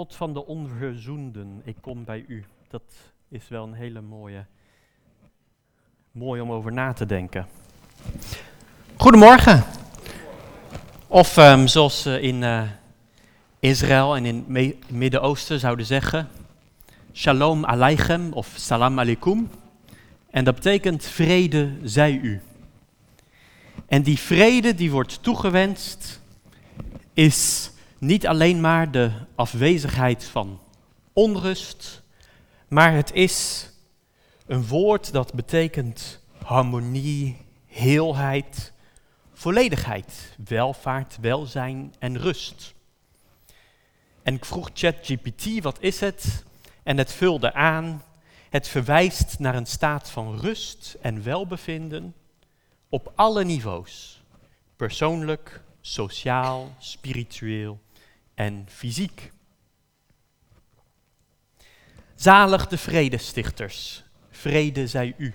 God van de onverzoenden, ik kom bij u. Dat is wel een hele mooie, mooi om over na te denken. Goedemorgen. Of ehm, zoals ze in eh, Israël en in het Midden-Oosten zouden zeggen, Shalom Aleichem of Salam Aleikum. En dat betekent vrede zij u. En die vrede die wordt toegewenst is niet alleen maar de afwezigheid van onrust, maar het is een woord dat betekent harmonie, heelheid, volledigheid, welvaart, welzijn en rust. En ik vroeg ChatGPT, wat is het? En het vulde aan, het verwijst naar een staat van rust en welbevinden op alle niveaus. Persoonlijk, sociaal, spiritueel en fysiek. Zalig de vredestichters, vrede zij u.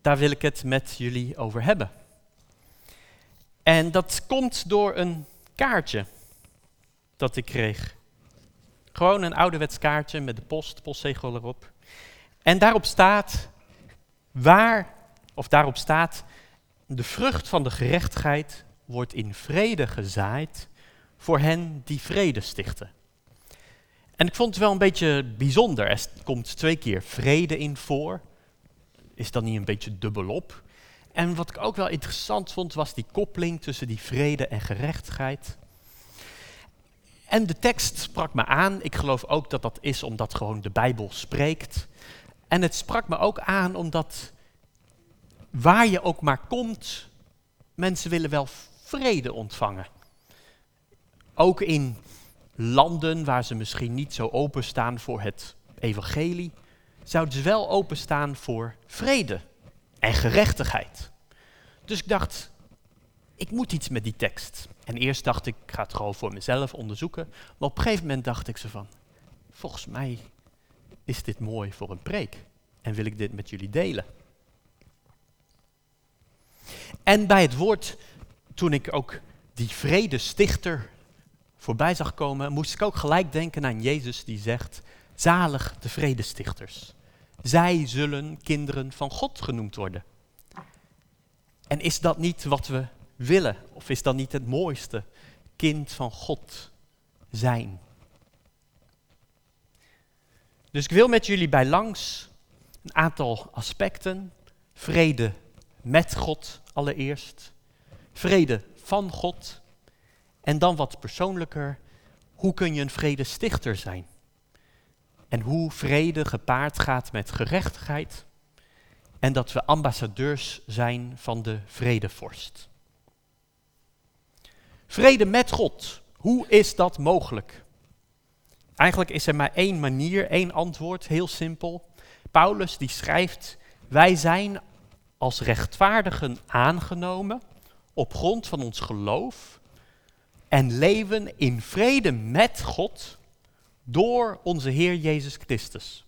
Daar wil ik het met jullie over hebben. En dat komt door een kaartje dat ik kreeg. Gewoon een ouderwets kaartje met de post, postzegel erop. En daarop staat waar, of daarop staat, de vrucht van de gerechtigheid wordt in vrede gezaaid voor hen die vrede stichten. En ik vond het wel een beetje bijzonder. Er komt twee keer vrede in voor. Is dat niet een beetje dubbelop? En wat ik ook wel interessant vond, was die koppeling tussen die vrede en gerechtigheid. En de tekst sprak me aan. Ik geloof ook dat dat is omdat gewoon de Bijbel spreekt. En het sprak me ook aan omdat waar je ook maar komt, mensen willen wel vrede ontvangen. Ook in landen waar ze misschien niet zo openstaan voor het evangelie, zouden ze wel openstaan voor vrede en gerechtigheid. Dus ik dacht, ik moet iets met die tekst. En eerst dacht ik, ik ga het gewoon voor mezelf onderzoeken. Maar op een gegeven moment dacht ik ze van, volgens mij is dit mooi voor een preek. En wil ik dit met jullie delen. En bij het woord, toen ik ook die vredestichter voorbij zag komen, moest ik ook gelijk denken aan Jezus die zegt, zalig de vredestichters. Zij zullen kinderen van God genoemd worden. En is dat niet wat we willen? Of is dat niet het mooiste? Kind van God zijn. Dus ik wil met jullie bij langs een aantal aspecten. Vrede met God allereerst. Vrede van God. En dan wat persoonlijker, hoe kun je een vredestichter zijn? En hoe vrede gepaard gaat met gerechtigheid. En dat we ambassadeurs zijn van de vredevorst. Vrede met God. Hoe is dat mogelijk? Eigenlijk is er maar één manier, één antwoord, heel simpel. Paulus die schrijft, wij zijn als rechtvaardigen aangenomen op grond van ons geloof en leven in vrede met God door onze Heer Jezus Christus.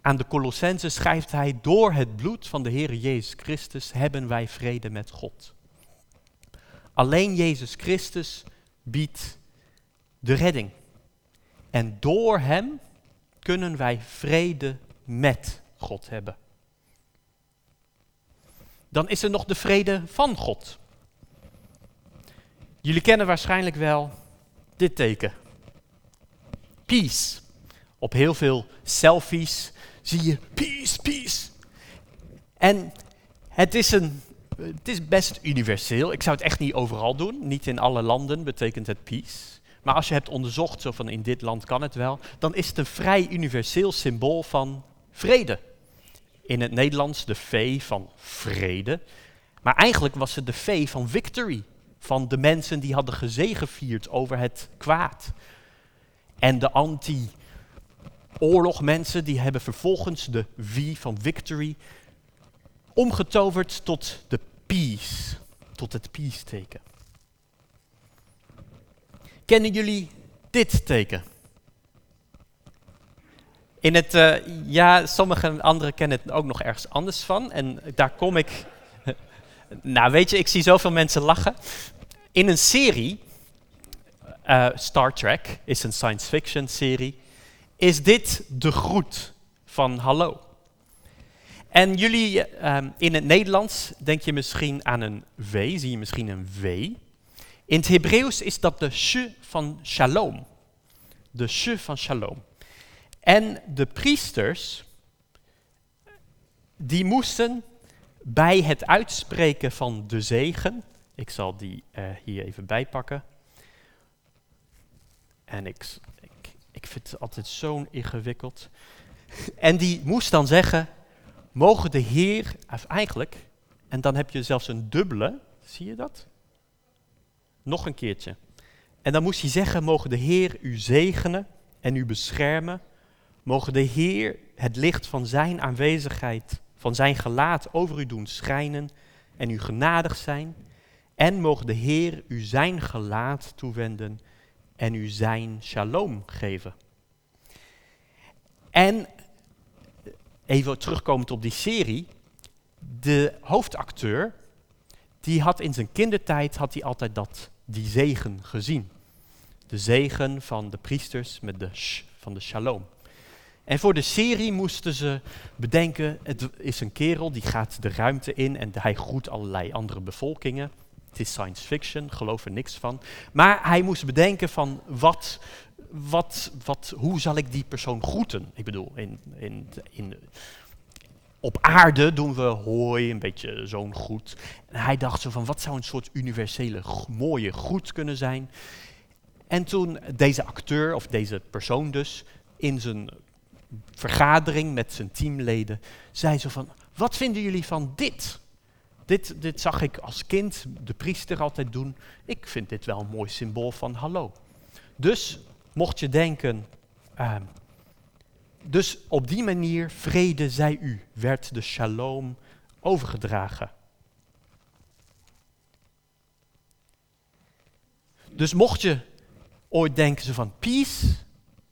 Aan de Colossense schrijft hij, door het bloed van de Heer Jezus Christus hebben wij vrede met God. Alleen Jezus Christus biedt de redding. En door Hem kunnen wij vrede met God hebben. Dan is er nog de vrede van God. Jullie kennen waarschijnlijk wel dit teken. Peace. Op heel veel selfies zie je peace, peace. En het is, een, het is best universeel. Ik zou het echt niet overal doen. Niet in alle landen betekent het peace. Maar als je hebt onderzocht, zo van in dit land kan het wel, dan is het een vrij universeel symbool van vrede. In het Nederlands de V van vrede. Maar eigenlijk was het de V van victory. Van de mensen die hadden gezegevierd over het kwaad. En de anti-oorlogmensen die hebben vervolgens de V van victory omgetoverd tot de peace. Tot het peace-teken. Kennen jullie dit teken? In het, uh, ja, sommige anderen kennen het ook nog ergens anders van. En daar kom ik. Nou, weet je, ik zie zoveel mensen lachen. In een serie eh, Star Trek is een science fiction serie, is dit de groet van hallo. En jullie, ehm, in het Nederlands denk je misschien aan een V, zie je misschien een V. In het Hebreeuws is dat de sh van shalom. De sh van shalom. En de priesters, die moesten bij het uitspreken van de zegen, ik zal die uh, hier even bijpakken. En ik, ik, ik vind het altijd zo ingewikkeld. En die moest dan zeggen, mogen de Heer, eigenlijk, en dan heb je zelfs een dubbele, zie je dat? Nog een keertje. En dan moest hij zeggen, mogen de Heer u zegenen en u beschermen. Mogen de Heer het licht van zijn aanwezigheid, van zijn gelaat over u doen schijnen en u genadig zijn. En mogen de Heer u zijn gelaat toewenden en u zijn shalom geven. En even terugkomend op die serie, de hoofdacteur, die had in zijn kindertijd had hij altijd dat, die zegen gezien. De zegen van de priesters met de sh van de shalom. En voor de serie moesten ze bedenken, het is een kerel die gaat de ruimte in en hij groet allerlei andere bevolkingen. Het is science fiction, geloof er niks van. Maar hij moest bedenken van wat, wat, wat, hoe zal ik die persoon groeten? Ik bedoel, in, in, in, op aarde doen we hoi, een beetje zo'n groet. En hij dacht zo van, wat zou een soort universele mooie groet kunnen zijn? En toen deze acteur, of deze persoon dus, in zijn vergadering met zijn teamleden, zei zo van, wat vinden jullie van dit? Dit, dit zag ik als kind de priester altijd doen. Ik vind dit wel een mooi symbool van hallo. Dus mocht je denken, uh, dus op die manier, vrede zij u, werd de shalom overgedragen. Dus mocht je ooit denken van peace,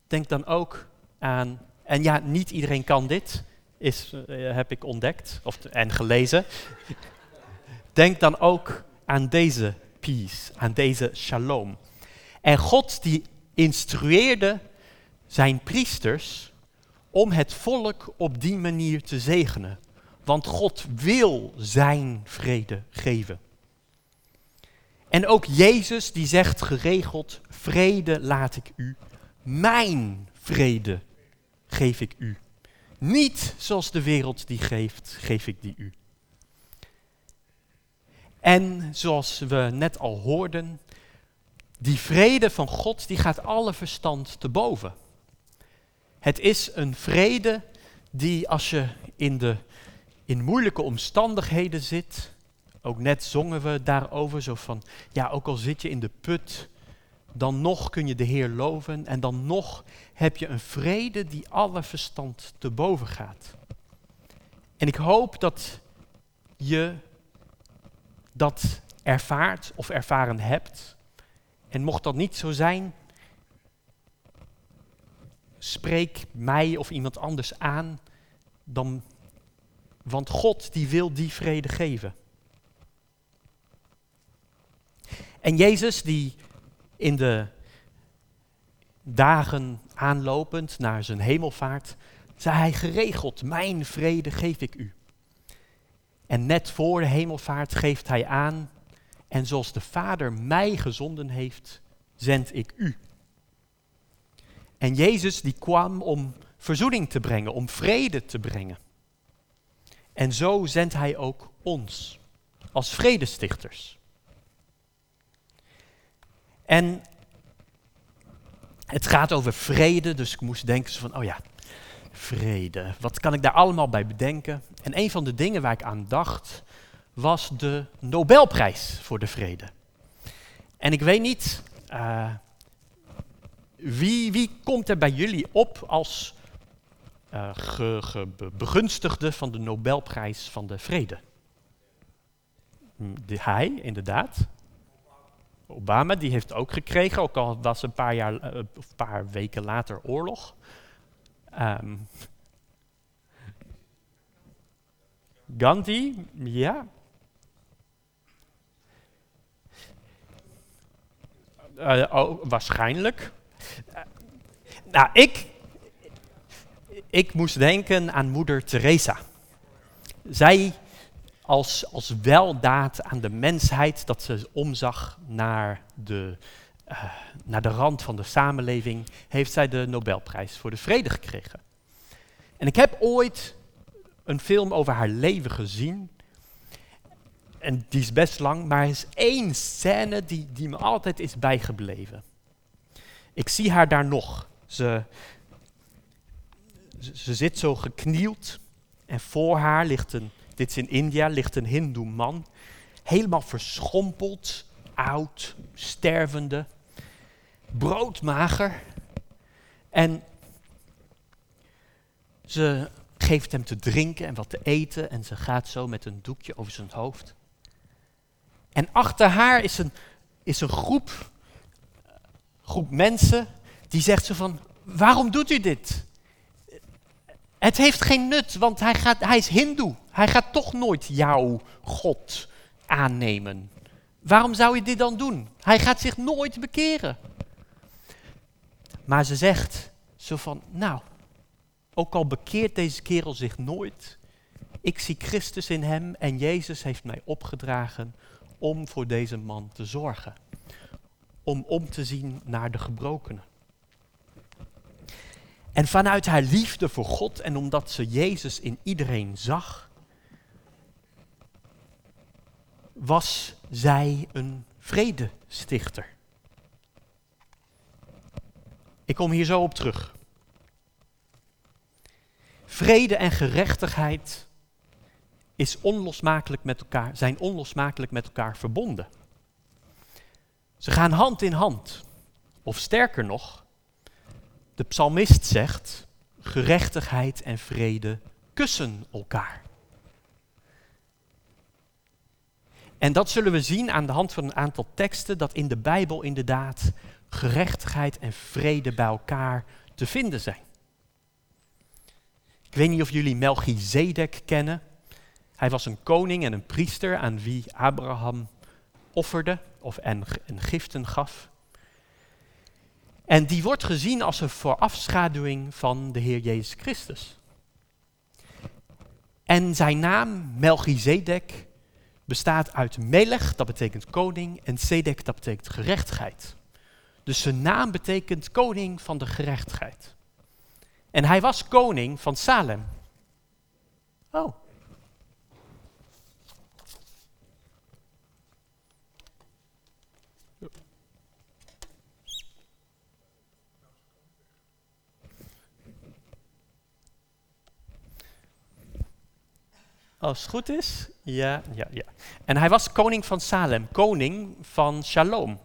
denk dan ook aan, en ja, niet iedereen kan dit, is, uh, heb ik ontdekt of, en gelezen. Denk dan ook aan deze peace, aan deze shalom. En God die instrueerde zijn priesters om het volk op die manier te zegenen. Want God wil zijn vrede geven. En ook Jezus die zegt geregeld, vrede laat ik u, mijn vrede geef ik u. Niet zoals de wereld die geeft, geef ik die u. En zoals we net al hoorden, die vrede van God die gaat alle verstand te boven. Het is een vrede die als je in, de, in moeilijke omstandigheden zit, ook net zongen we daarover zo van, ja ook al zit je in de put, dan nog kun je de Heer loven en dan nog heb je een vrede die alle verstand te boven gaat. En ik hoop dat je dat ervaart of ervaren hebt. En mocht dat niet zo zijn, spreek mij of iemand anders aan, dan, want God die wil die vrede geven. En Jezus die in de dagen aanlopend naar zijn hemelvaart, zei hij geregeld, mijn vrede geef ik u. En net voor de hemelvaart geeft hij aan, en zoals de Vader mij gezonden heeft, zend ik u. En Jezus die kwam om verzoening te brengen, om vrede te brengen. En zo zendt hij ook ons als vredestichters. En het gaat over vrede, dus ik moest denken van, oh ja, vrede. Wat kan ik daar allemaal bij bedenken? En een van de dingen waar ik aan dacht, was de Nobelprijs voor de vrede. En ik weet niet, uh, wie, wie komt er bij jullie op als uh, begunstigde van de Nobelprijs van de vrede? Hm, de, hij, inderdaad. Obama, die heeft ook gekregen, ook al was een paar, jaar, een paar weken later oorlog. Um, Gandhi, ja. Uh, oh, waarschijnlijk. Uh, nou, ik, ik moest denken aan moeder Teresa. Zij als, als weldaad aan de mensheid dat ze omzag naar de, uh, naar de rand van de samenleving, heeft zij de Nobelprijs voor de Vrede gekregen. En ik heb ooit een film over haar leven gezien. En die is best lang, maar er is één scène die, die me altijd is bijgebleven. Ik zie haar daar nog. Ze, ze zit zo geknield en voor haar ligt een, dit is in India, ligt een hindoe man. Helemaal verschrompeld, oud, stervende, broodmager. En ze geeft hem te drinken en wat te eten en ze gaat zo met een doekje over zijn hoofd. En achter haar is een, is een groep, groep mensen die zegt zo van, waarom doet u dit? Het heeft geen nut, want hij, gaat, hij is hindoe. Hij gaat toch nooit jouw God aannemen. Waarom zou je dit dan doen? Hij gaat zich nooit bekeren. Maar ze zegt zo van, nou, ook al bekeert deze kerel zich nooit, ik zie Christus in hem en Jezus heeft mij opgedragen om voor deze man te zorgen. Om om te zien naar de gebrokenen. En vanuit haar liefde voor God en omdat ze Jezus in iedereen zag, was zij een vredestichter. Ik kom hier zo op terug. Vrede en gerechtigheid is onlosmakelijk met elkaar, zijn onlosmakelijk met elkaar verbonden. Ze gaan hand in hand. Of sterker nog, de psalmist zegt, gerechtigheid en vrede kussen elkaar. En dat zullen we zien aan de hand van een aantal teksten, dat in de Bijbel inderdaad gerechtigheid en vrede bij elkaar te vinden zijn. Ik weet niet of jullie Melchizedek kennen. Hij was een koning en een priester aan wie Abraham offerde of en, en giften gaf. En die wordt gezien als een voorafschaduwing van de Heer Jezus Christus. En zijn naam, Melchizedek, bestaat uit Melech, dat betekent koning, en Zedek, dat betekent gerechtigheid. Dus zijn naam betekent koning van de gerechtigheid. En hij was koning van Salem. Oh. Als het goed is, ja, ja, ja. En hij was koning van Salem, koning van Shalom,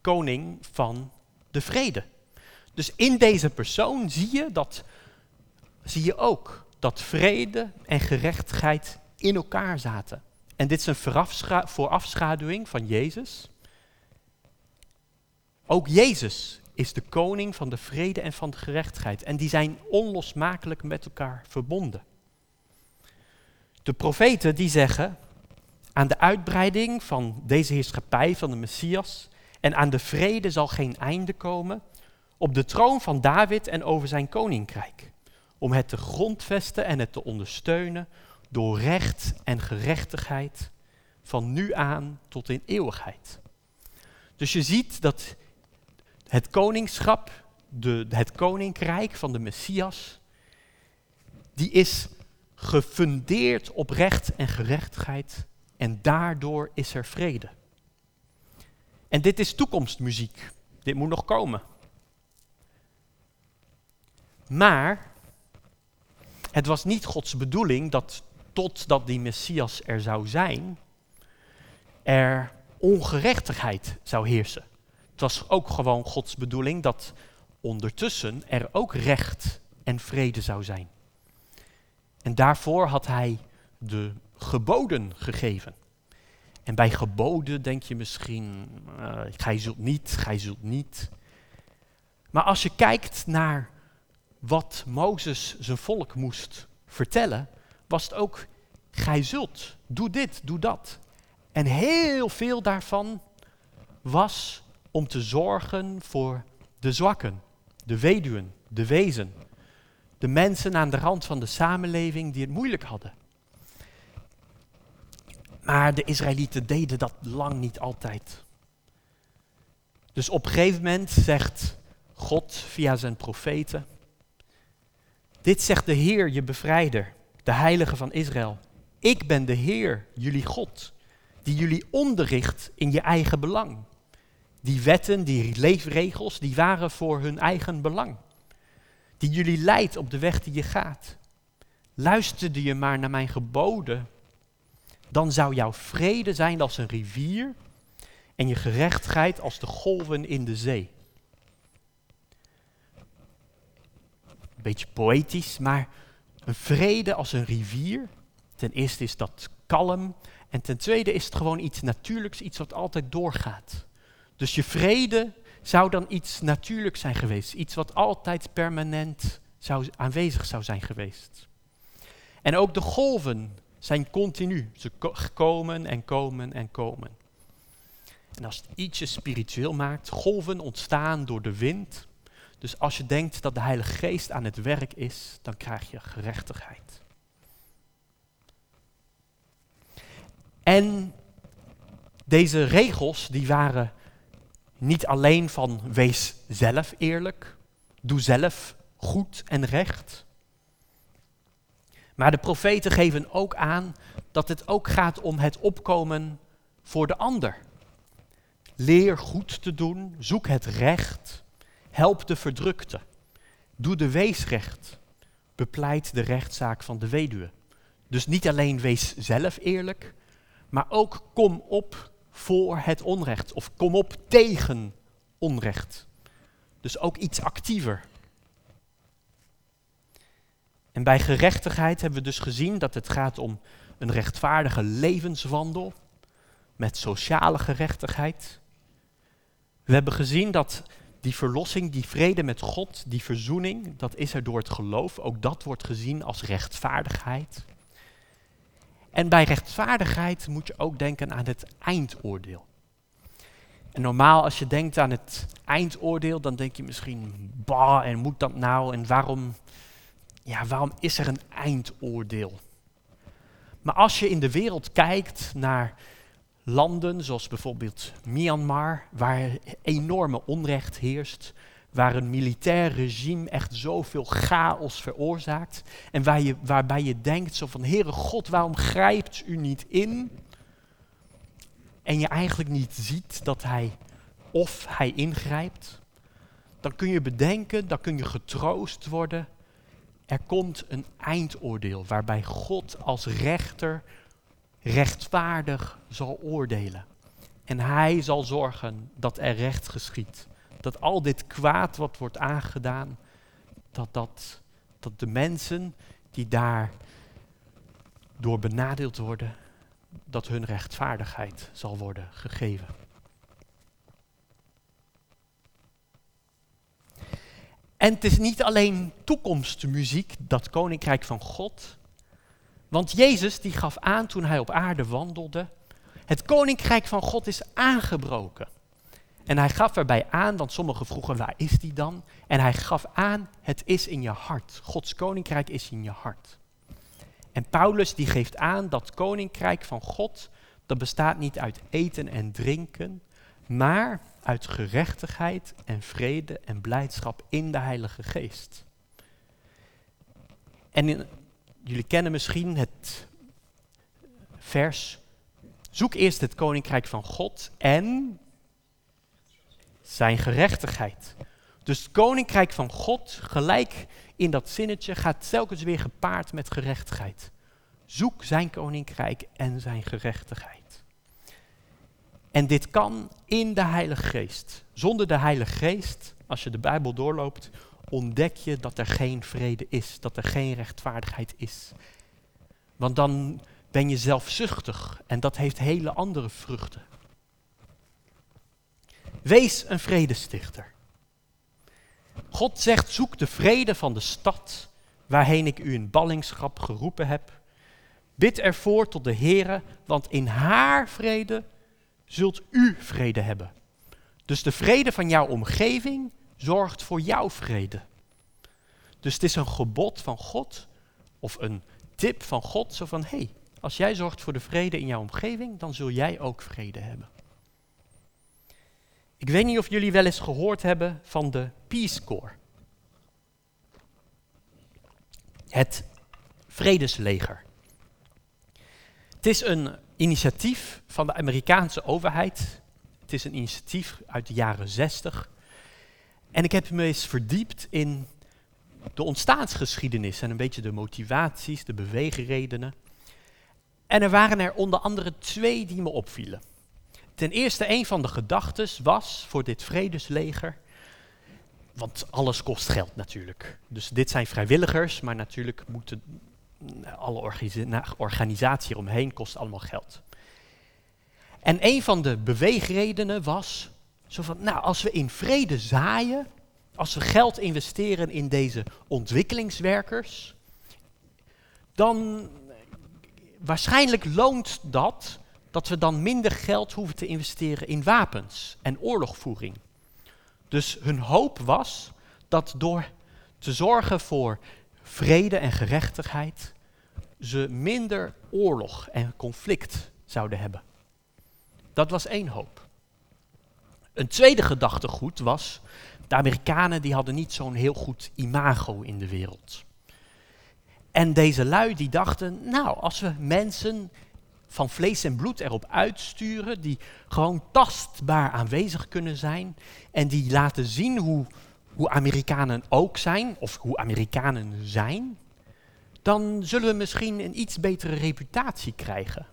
koning van de vrede. Dus in deze persoon zie je, dat, zie je ook dat vrede en gerechtigheid in elkaar zaten. En dit is een voorafschaduwing van Jezus. Ook Jezus is de koning van de vrede en van de gerechtigheid. En die zijn onlosmakelijk met elkaar verbonden. De profeten die zeggen, aan de uitbreiding van deze heerschappij van de Messias en aan de vrede zal geen einde komen op de troon van David en over zijn koninkrijk, om het te grondvesten en het te ondersteunen door recht en gerechtigheid van nu aan tot in eeuwigheid. Dus je ziet dat het koningschap, de, het koninkrijk van de Messias, die is gefundeerd op recht en gerechtigheid en daardoor is er vrede. En dit is toekomstmuziek. Dit moet nog komen. Maar het was niet Gods bedoeling dat totdat die Messias er zou zijn, er ongerechtigheid zou heersen. Het was ook gewoon Gods bedoeling dat ondertussen er ook recht en vrede zou zijn. En daarvoor had hij de geboden gegeven. En bij geboden denk je misschien, uh, gij zult niet, gij zult niet. Maar als je kijkt naar wat Mozes zijn volk moest vertellen, was het ook, gij zult, doe dit, doe dat. En heel veel daarvan was om te zorgen voor de zwakken, de weduwen, de wezen, de mensen aan de rand van de samenleving die het moeilijk hadden. Maar de Israëlieten deden dat lang niet altijd. Dus op een gegeven moment zegt God via zijn profeten, dit zegt de Heer, je bevrijder, de Heilige van Israël. Ik ben de Heer, jullie God, die jullie onderricht in je eigen belang. Die wetten, die leefregels, die waren voor hun eigen belang. Die jullie leidt op de weg die je gaat. Luisterde je maar naar mijn geboden, dan zou jouw vrede zijn als een rivier en je gerechtigheid als de golven in de zee. Beetje poëtisch, maar een vrede als een rivier. Ten eerste is dat kalm en ten tweede is het gewoon iets natuurlijks, iets wat altijd doorgaat. Dus je vrede zou dan iets natuurlijks zijn geweest, iets wat altijd permanent zou, aanwezig zou zijn geweest. En ook de golven zijn continu. Ze komen en komen en komen. En als het ietsje spiritueel maakt, golven ontstaan door de wind. Dus als je denkt dat de Heilige Geest aan het werk is, dan krijg je gerechtigheid. En deze regels die waren niet alleen van wees zelf eerlijk, doe zelf goed en recht. Maar de profeten geven ook aan dat het ook gaat om het opkomen voor de ander. Leer goed te doen, zoek het recht, help de verdrukte, doe de weesrecht, bepleit de rechtszaak van de weduwe. Dus niet alleen wees zelf eerlijk, maar ook kom op voor het onrecht of kom op tegen onrecht. Dus ook iets actiever. En bij gerechtigheid hebben we dus gezien dat het gaat om een rechtvaardige levenswandel met sociale gerechtigheid. We hebben gezien dat die verlossing, die vrede met God, die verzoening, dat is er door het geloof. Ook dat wordt gezien als rechtvaardigheid. En bij rechtvaardigheid moet je ook denken aan het eindoordeel. En normaal als je denkt aan het eindoordeel, dan denk je misschien, bah, en moet dat nou, en waarom, ja, waarom is er een eindoordeel? Maar als je in de wereld kijkt naar landen zoals bijvoorbeeld Myanmar, waar enorme onrecht heerst, waar een militair regime echt zoveel chaos veroorzaakt en waar je, waarbij je denkt zo van, Heere God, waarom grijpt u niet in? En je eigenlijk niet ziet dat hij of hij ingrijpt, dan kun je bedenken, dan kun je getroost worden. Er komt een eindoordeel waarbij God als rechter rechtvaardig zal oordelen. En hij zal zorgen dat er recht geschiet. Dat al dit kwaad wat wordt aangedaan, dat, dat, dat de mensen die daar door benadeeld worden, dat hun rechtvaardigheid zal worden gegeven. En het is niet alleen toekomstmuziek, dat koninkrijk van God. Want Jezus die gaf aan toen hij op aarde wandelde, het koninkrijk van God is aangebroken. En hij gaf erbij aan, want sommigen vroegen waar is die dan? En hij gaf aan, het is in je hart. Gods koninkrijk is in je hart. En Paulus die geeft aan dat koninkrijk van God, dat bestaat niet uit eten en drinken, maar uit gerechtigheid en vrede en blijdschap in de Heilige Geest. En jullie kennen misschien het vers, zoek eerst het koninkrijk van God en zijn gerechtigheid. Dus het koninkrijk van God, gelijk in dat zinnetje, gaat telkens weer gepaard met gerechtigheid. Zoek zijn koninkrijk en zijn gerechtigheid. En dit kan in de Heilige Geest. Zonder de Heilige Geest, als je de Bijbel doorloopt, ontdek je dat er geen vrede is, dat er geen rechtvaardigheid is. Want dan ben je zelfzuchtig en dat heeft hele andere vruchten. Wees een vredestichter. God zegt, zoek de vrede van de stad waarheen ik u in ballingschap geroepen heb. Bid ervoor tot de Heere, want in haar vrede zult u vrede hebben. Dus de vrede van jouw omgeving zorgt voor jouw vrede. Dus het is een gebod van God of een tip van God, zo van hé, hey, als jij zorgt voor de vrede in jouw omgeving, dan zul jij ook vrede hebben. Ik weet niet of jullie wel eens gehoord hebben van de Peace Corps. Het Vredesleger. Het is een initiatief van de Amerikaanse overheid. Het is een initiatief uit de jaren 60. En ik heb me eens verdiept in de ontstaansgeschiedenis en een beetje de motivaties, de beweegredenen. En er waren er onder andere twee die me opvielen. Ten eerste, een van de gedachten was voor dit vredesleger, want alles kost geld natuurlijk. Dus dit zijn vrijwilligers, maar natuurlijk moeten alle organisatie eromheen kost allemaal geld. En een van de beweegredenen was, zo van, nou, als we in vrede zaaien, als we geld investeren in deze ontwikkelingswerkers, dan waarschijnlijk loont dat dat we dan minder geld hoeven te investeren in wapens en oorlogvoering. Dus hun hoop was dat door te zorgen voor vrede en gerechtigheid ze minder oorlog en conflict zouden hebben. Dat was één hoop. Een tweede gedachtegoed was, de Amerikanen die hadden niet zo'n heel goed imago in de wereld. En deze lui die dachten, nou, als we mensen van vlees en bloed erop uitsturen, die gewoon tastbaar aanwezig kunnen zijn en die laten zien hoe, hoe Amerikanen ook zijn, of hoe Amerikanen zijn, dan zullen we misschien een iets betere reputatie krijgen.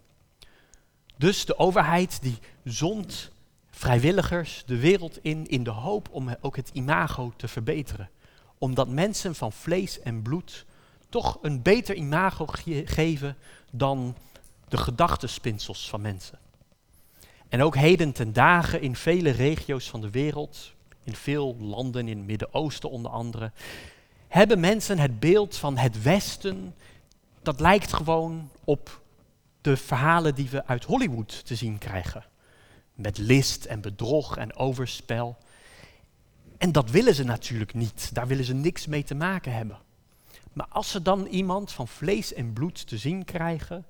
Dus de overheid die zond vrijwilligers de wereld in in de hoop om ook het imago te verbeteren. Omdat mensen van vlees en bloed toch een beter imago geven dan de gedachtenspinsels van mensen. En ook heden ten dagen in vele regio's van de wereld, in veel landen in het Midden-Oosten onder andere, hebben mensen het beeld van het Westen, dat lijkt gewoon op de verhalen die we uit Hollywood te zien krijgen. Met list en bedrog en overspel. En dat willen ze natuurlijk niet, daar willen ze niks mee te maken hebben. Maar als ze dan iemand van vlees en bloed te zien krijgen,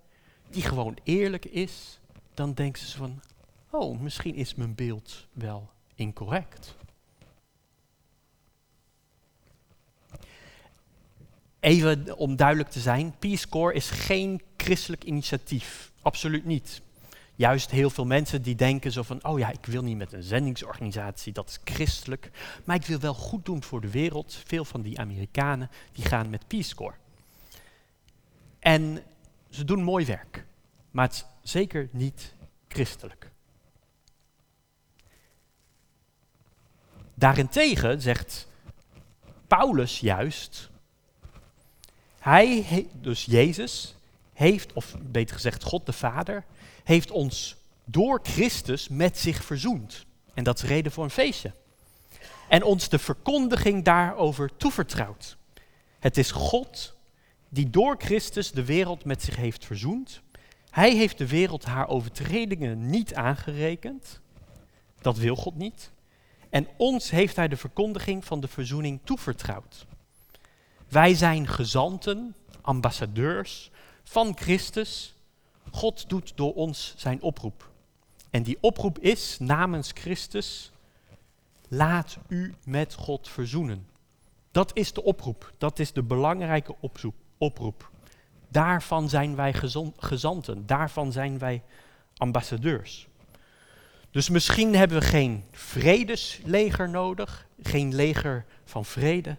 die gewoon eerlijk is, dan denken ze van, oh, misschien is mijn beeld wel incorrect. Even om duidelijk te zijn, Peace Corps is geen christelijk initiatief. Absoluut niet. Juist heel veel mensen die denken zo van, oh ja, ik wil niet met een zendingsorganisatie, dat is christelijk, maar ik wil wel goed doen voor de wereld. Veel van die Amerikanen, die gaan met Peace Corps. En ze doen mooi werk, maar het is zeker niet christelijk. Daarentegen zegt Paulus juist, hij, dus Jezus, heeft, of beter gezegd God de Vader, heeft ons door Christus met zich verzoend. En dat is reden voor een feestje. En ons de verkondiging daarover toevertrouwd. Het is God die door Christus de wereld met zich heeft verzoend. Hij heeft de wereld haar overtredingen niet aangerekend. Dat wil God niet. En ons heeft hij de verkondiging van de verzoening toevertrouwd. Wij zijn gezanten, ambassadeurs van Christus. God doet door ons zijn oproep. En die oproep is namens Christus, laat u met God verzoenen. Dat is de oproep, dat is de belangrijke oproep. Daarvan zijn wij gezanten, daarvan zijn wij ambassadeurs. Dus misschien hebben we geen vredesleger nodig, geen leger van vrede,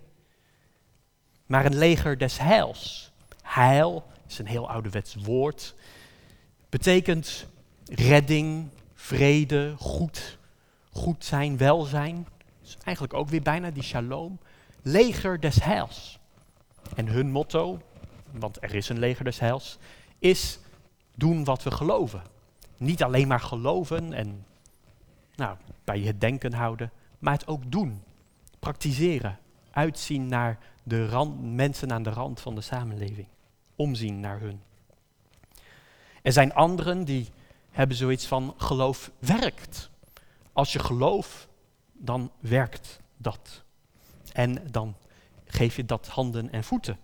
maar een leger des heils. Heil is een heel ouderwets woord. Betekent redding, vrede, goed, goed zijn, welzijn. Dus eigenlijk ook weer bijna die shalom. Leger des heils. En hun motto, want er is een leger des heils, is doen wat we geloven. Niet alleen maar geloven en nou, bij het denken houden, maar het ook doen. Praktiseren. Uitzien naar de rand, mensen aan de rand van de samenleving. Omzien naar hun. Er zijn anderen die hebben zoiets van geloof werkt. Als je geloof dan werkt dat. En dan geef je dat handen en voeten.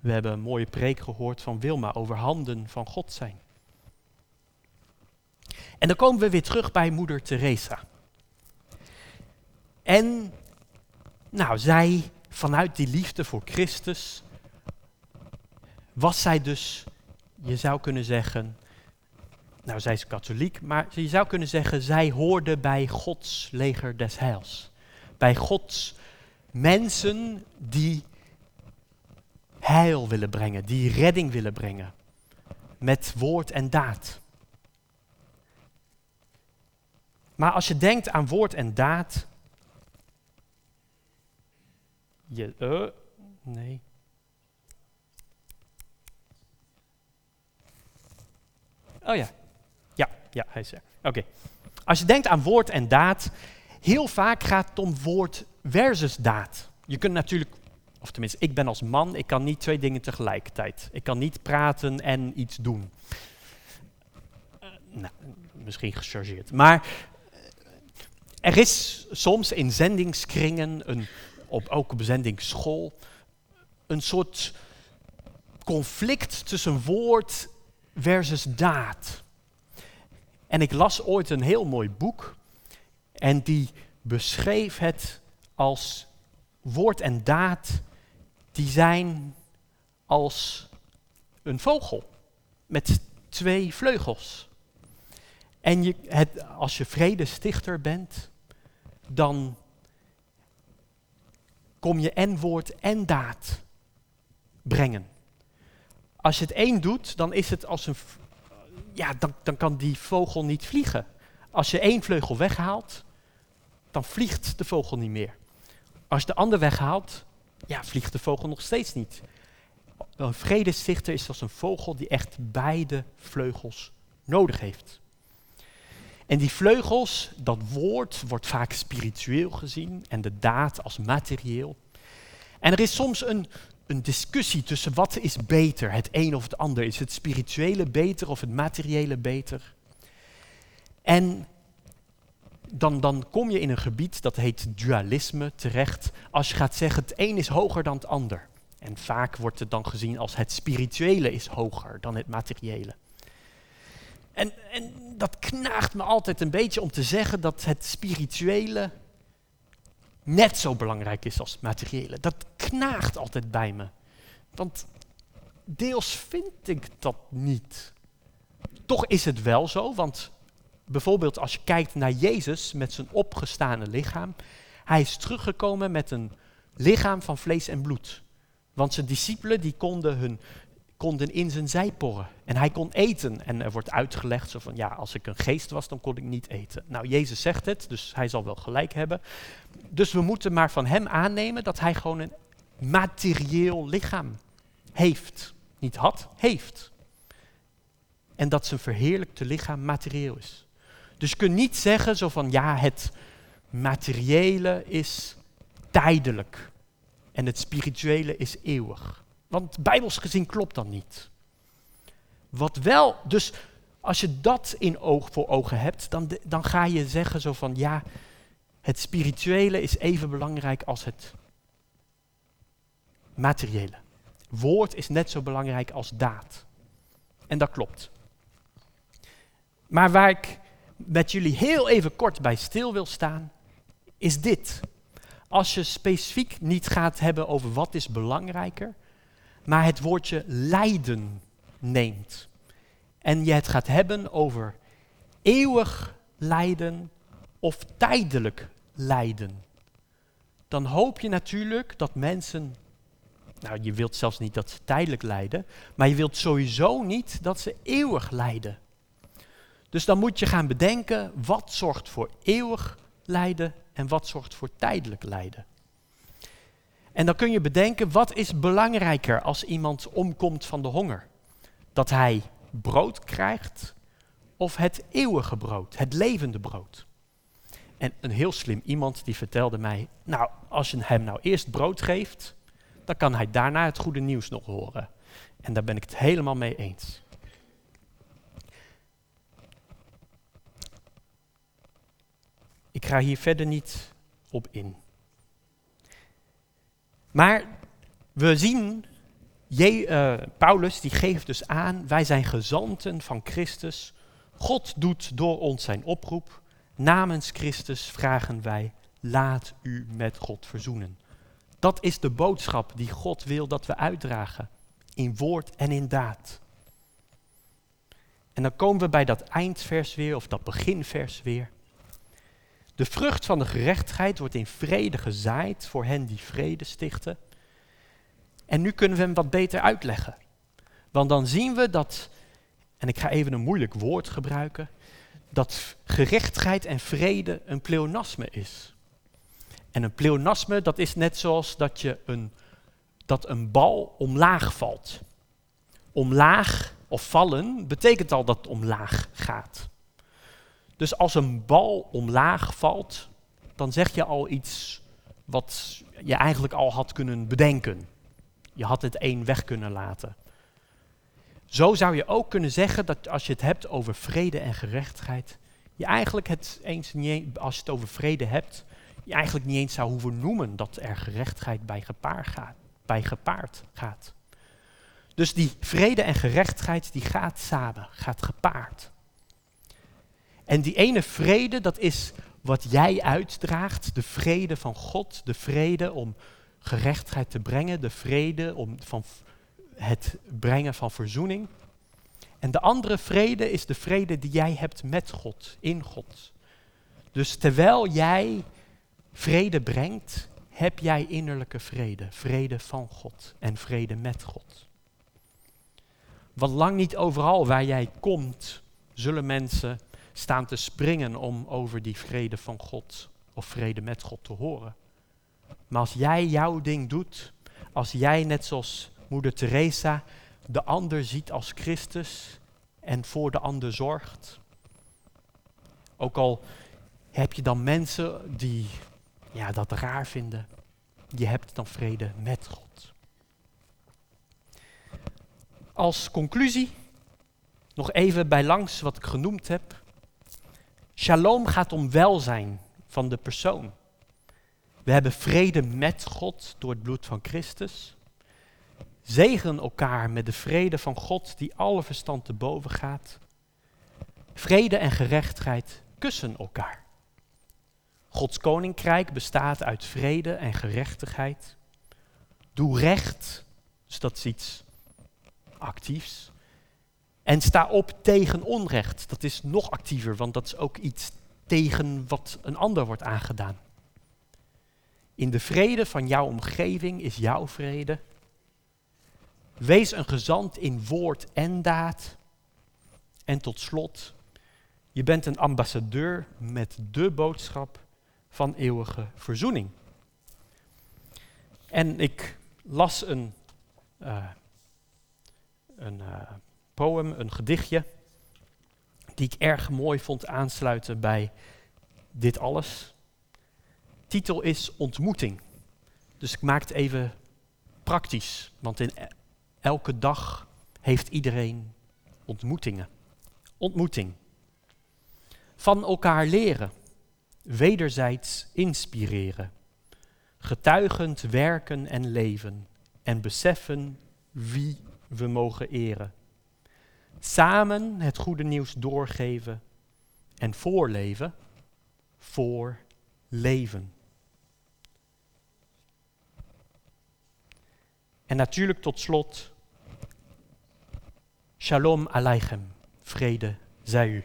We hebben een mooie preek gehoord van Wilma over handen van God zijn. En dan komen we weer terug bij moeder Teresa. En nou, zij, vanuit die liefde voor Christus, was zij dus, je zou kunnen zeggen, nou zij is katholiek, maar je zou kunnen zeggen, zij hoorde bij Gods leger des heils. Bij Gods mensen die heil willen brengen, die redding willen brengen. Met woord en daad. Maar als je denkt aan woord en daad. Je, uh, nee. Oh ja. Ja, ja, hij is er. Oké. Als je denkt aan woord en daad, heel vaak gaat het om woord versus daad. Je kunt natuurlijk, of tenminste, ik ben als man, ik kan niet twee dingen tegelijkertijd. Ik kan niet praten en iets doen. Uh, nou, misschien gechargeerd. Maar er is soms in zendingskringen, een, op, ook op zendingsschool, een soort conflict tussen woord versus daad. En ik las ooit een heel mooi boek en die beschreef het als woord en daad, die zijn als een vogel met twee vleugels. En je, het, als je vredestichter bent, dan kom je en woord en daad brengen. Als je het één doet, dan is het als een. Ja, dan, dan kan die vogel niet vliegen. Als je één vleugel weghaalt, dan vliegt de vogel niet meer. Als je de ander weghaalt, ja, vliegt de vogel nog steeds niet. Een vredestichter is als een vogel die echt beide vleugels nodig heeft. En die vleugels, dat woord, wordt vaak spiritueel gezien en de daad als materieel. En er is soms een, een discussie tussen wat is beter, het een of het ander. Is het spirituele beter of het materiële beter? En dan, dan kom je in een gebied dat heet dualisme terecht. Als je gaat zeggen het een is hoger dan het ander. En vaak wordt het dan gezien als het spirituele is hoger dan het materiële. En, en dat knaagt me altijd een beetje om te zeggen dat het spirituele net zo belangrijk is als het materiële. Dat knaagt altijd bij me. Want deels vind ik dat niet. Toch is het wel zo, want bijvoorbeeld als je kijkt naar Jezus met zijn opgestane lichaam, hij is teruggekomen met een lichaam van vlees en bloed. Want zijn discipelen die konden hun konden in zijn zij porren. En hij kon eten. En er wordt uitgelegd zo van, ja, als ik een geest was, dan kon ik niet eten. Nou, Jezus zegt het, dus hij zal wel gelijk hebben. Dus we moeten maar van hem aannemen dat hij gewoon een materieel lichaam heeft. Niet had, heeft. En dat zijn verheerlijkte lichaam materieel is. Dus je kunt niet zeggen zo van, ja, het materiële is tijdelijk. En het spirituele is eeuwig. Want bijbels gezien klopt dat niet. Wat wel, dus als je dat in oog voor ogen hebt, dan, dan ga je zeggen zo van ja, het spirituele is even belangrijk als het materiële. Woord is net zo belangrijk als daad. En dat klopt. Maar waar ik met jullie heel even kort bij stil wil staan, is dit. Als je specifiek niet gaat hebben over wat is belangrijker, maar het woordje lijden neemt. En je het gaat hebben over eeuwig lijden of tijdelijk lijden. Dan hoop je natuurlijk dat mensen, nou je wilt zelfs niet dat ze tijdelijk lijden, maar je wilt sowieso niet dat ze eeuwig lijden. Dus dan moet je gaan bedenken wat zorgt voor eeuwig lijden en wat zorgt voor tijdelijk lijden. En dan kun je bedenken, wat is belangrijker als iemand omkomt van de honger? Dat hij brood krijgt of het eeuwige brood, het levende brood? En een heel slim iemand die vertelde mij, nou, als je hem nou eerst brood geeft, dan kan hij daarna het goede nieuws nog horen. En daar ben ik het helemaal mee eens. Ik ga hier verder niet op in. Maar we zien, Je, uh, Paulus die geeft dus aan, wij zijn gezanten van Christus. God doet door ons zijn oproep. Namens Christus vragen wij, laat u met God verzoenen. Dat is de boodschap die God wil dat we uitdragen, in woord en in daad. En dan komen we bij dat eindvers weer, of dat beginvers weer. De vrucht van de gerechtigheid wordt in vrede gezaaid voor hen die vrede stichten. En nu kunnen we hem wat beter uitleggen. Want dan zien we dat, en ik ga even een moeilijk woord gebruiken, dat gerechtigheid en vrede een pleonasme is. En een pleonasme, dat is net zoals dat, je een, dat een bal omlaag valt. Omlaag of vallen betekent al dat het omlaag gaat. Dus als een bal omlaag valt, dan zeg je al iets wat je eigenlijk al had kunnen bedenken. Je had het één weg kunnen laten. Zo zou je ook kunnen zeggen dat als je het hebt over vrede en gerechtigheid, je eigenlijk het eens niet, als je het over vrede hebt, je eigenlijk niet eens zou hoeven noemen dat er gerechtigheid bij gepaard gaat. Bij gepaard gaat. Dus die vrede en gerechtigheid die gaat samen, gaat gepaard. En die ene vrede, dat is wat jij uitdraagt, de vrede van God, de vrede om gerechtigheid te brengen, de vrede om van het brengen van verzoening. En de andere vrede is de vrede die jij hebt met God, in God. Dus terwijl jij vrede brengt, heb jij innerlijke vrede, vrede van God en vrede met God. Want lang niet overal waar jij komt, zullen mensen staan te springen om over die vrede van God of vrede met God te horen. Maar als jij jouw ding doet, als jij net zoals moeder Teresa de ander ziet als Christus en voor de ander zorgt, ook al heb je dan mensen die ja, dat raar vinden, je hebt dan vrede met God. Als conclusie nog even bij langs wat ik genoemd heb. Shalom gaat om welzijn van de persoon. We hebben vrede met God door het bloed van Christus. Zegen elkaar met de vrede van God die alle verstand te boven gaat. Vrede en gerechtigheid kussen elkaar. Gods koninkrijk bestaat uit vrede en gerechtigheid. Doe recht, dus dat is iets actiefs. En sta op tegen onrecht. Dat is nog actiever, want dat is ook iets tegen wat een ander wordt aangedaan. In de vrede van jouw omgeving is jouw vrede. Wees een gezant in woord en daad. En tot slot, je bent een ambassadeur met de boodschap van eeuwige verzoening. En ik las een, uh, poem, een gedichtje, die ik erg mooi vond aansluiten bij dit alles. Titel is Ontmoeting. Dus ik maak het even praktisch, want in e-, elke dag heeft iedereen ontmoetingen. Ontmoeting. Van elkaar leren, wederzijds inspireren, getuigend werken en leven en beseffen wie we mogen eren samen het goede nieuws doorgeven en voorleven voor leven. En natuurlijk tot slot, Shalom Aleichem, vrede zij u.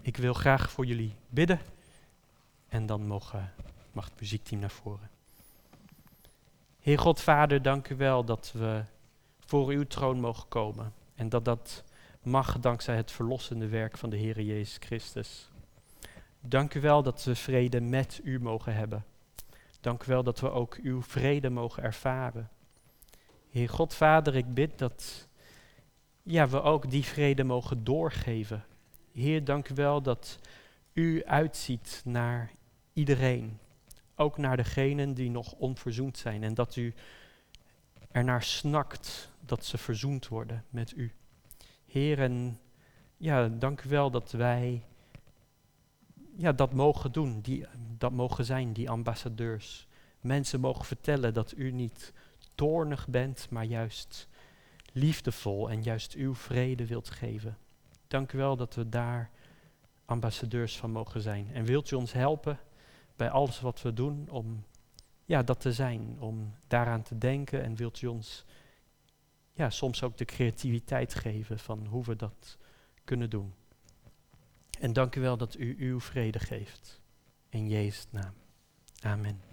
Ik wil graag voor jullie bidden en dan mag, mag het muziekteam naar voren. Heer God Vader, dank u wel dat we voor uw troon mogen komen. En dat dat mag dankzij het verlossende werk van de Heer Jezus Christus. Dank u wel dat we vrede met u mogen hebben. Dank u wel dat we ook uw vrede mogen ervaren. Heer God Vader, ik bid dat ja, we ook die vrede mogen doorgeven. Heer, dank u wel dat u uitziet naar iedereen. Ook naar degenen die nog onverzoend zijn. En dat u ernaar snakt dat ze verzoend worden met u. Heer, en ja, dank u wel dat wij ja, dat mogen doen, die, dat mogen zijn, die ambassadeurs. Mensen mogen vertellen dat u niet toornig bent, maar juist liefdevol en juist uw vrede wilt geven. Dank u wel dat we daar ambassadeurs van mogen zijn. En wilt u ons helpen bij alles wat we doen om ja, dat te zijn, om daaraan te denken en wilt u ons ja, soms ook de creativiteit geven van hoe we dat kunnen doen. En dank u wel dat u uw vrede geeft. In Jezus' naam. Amen.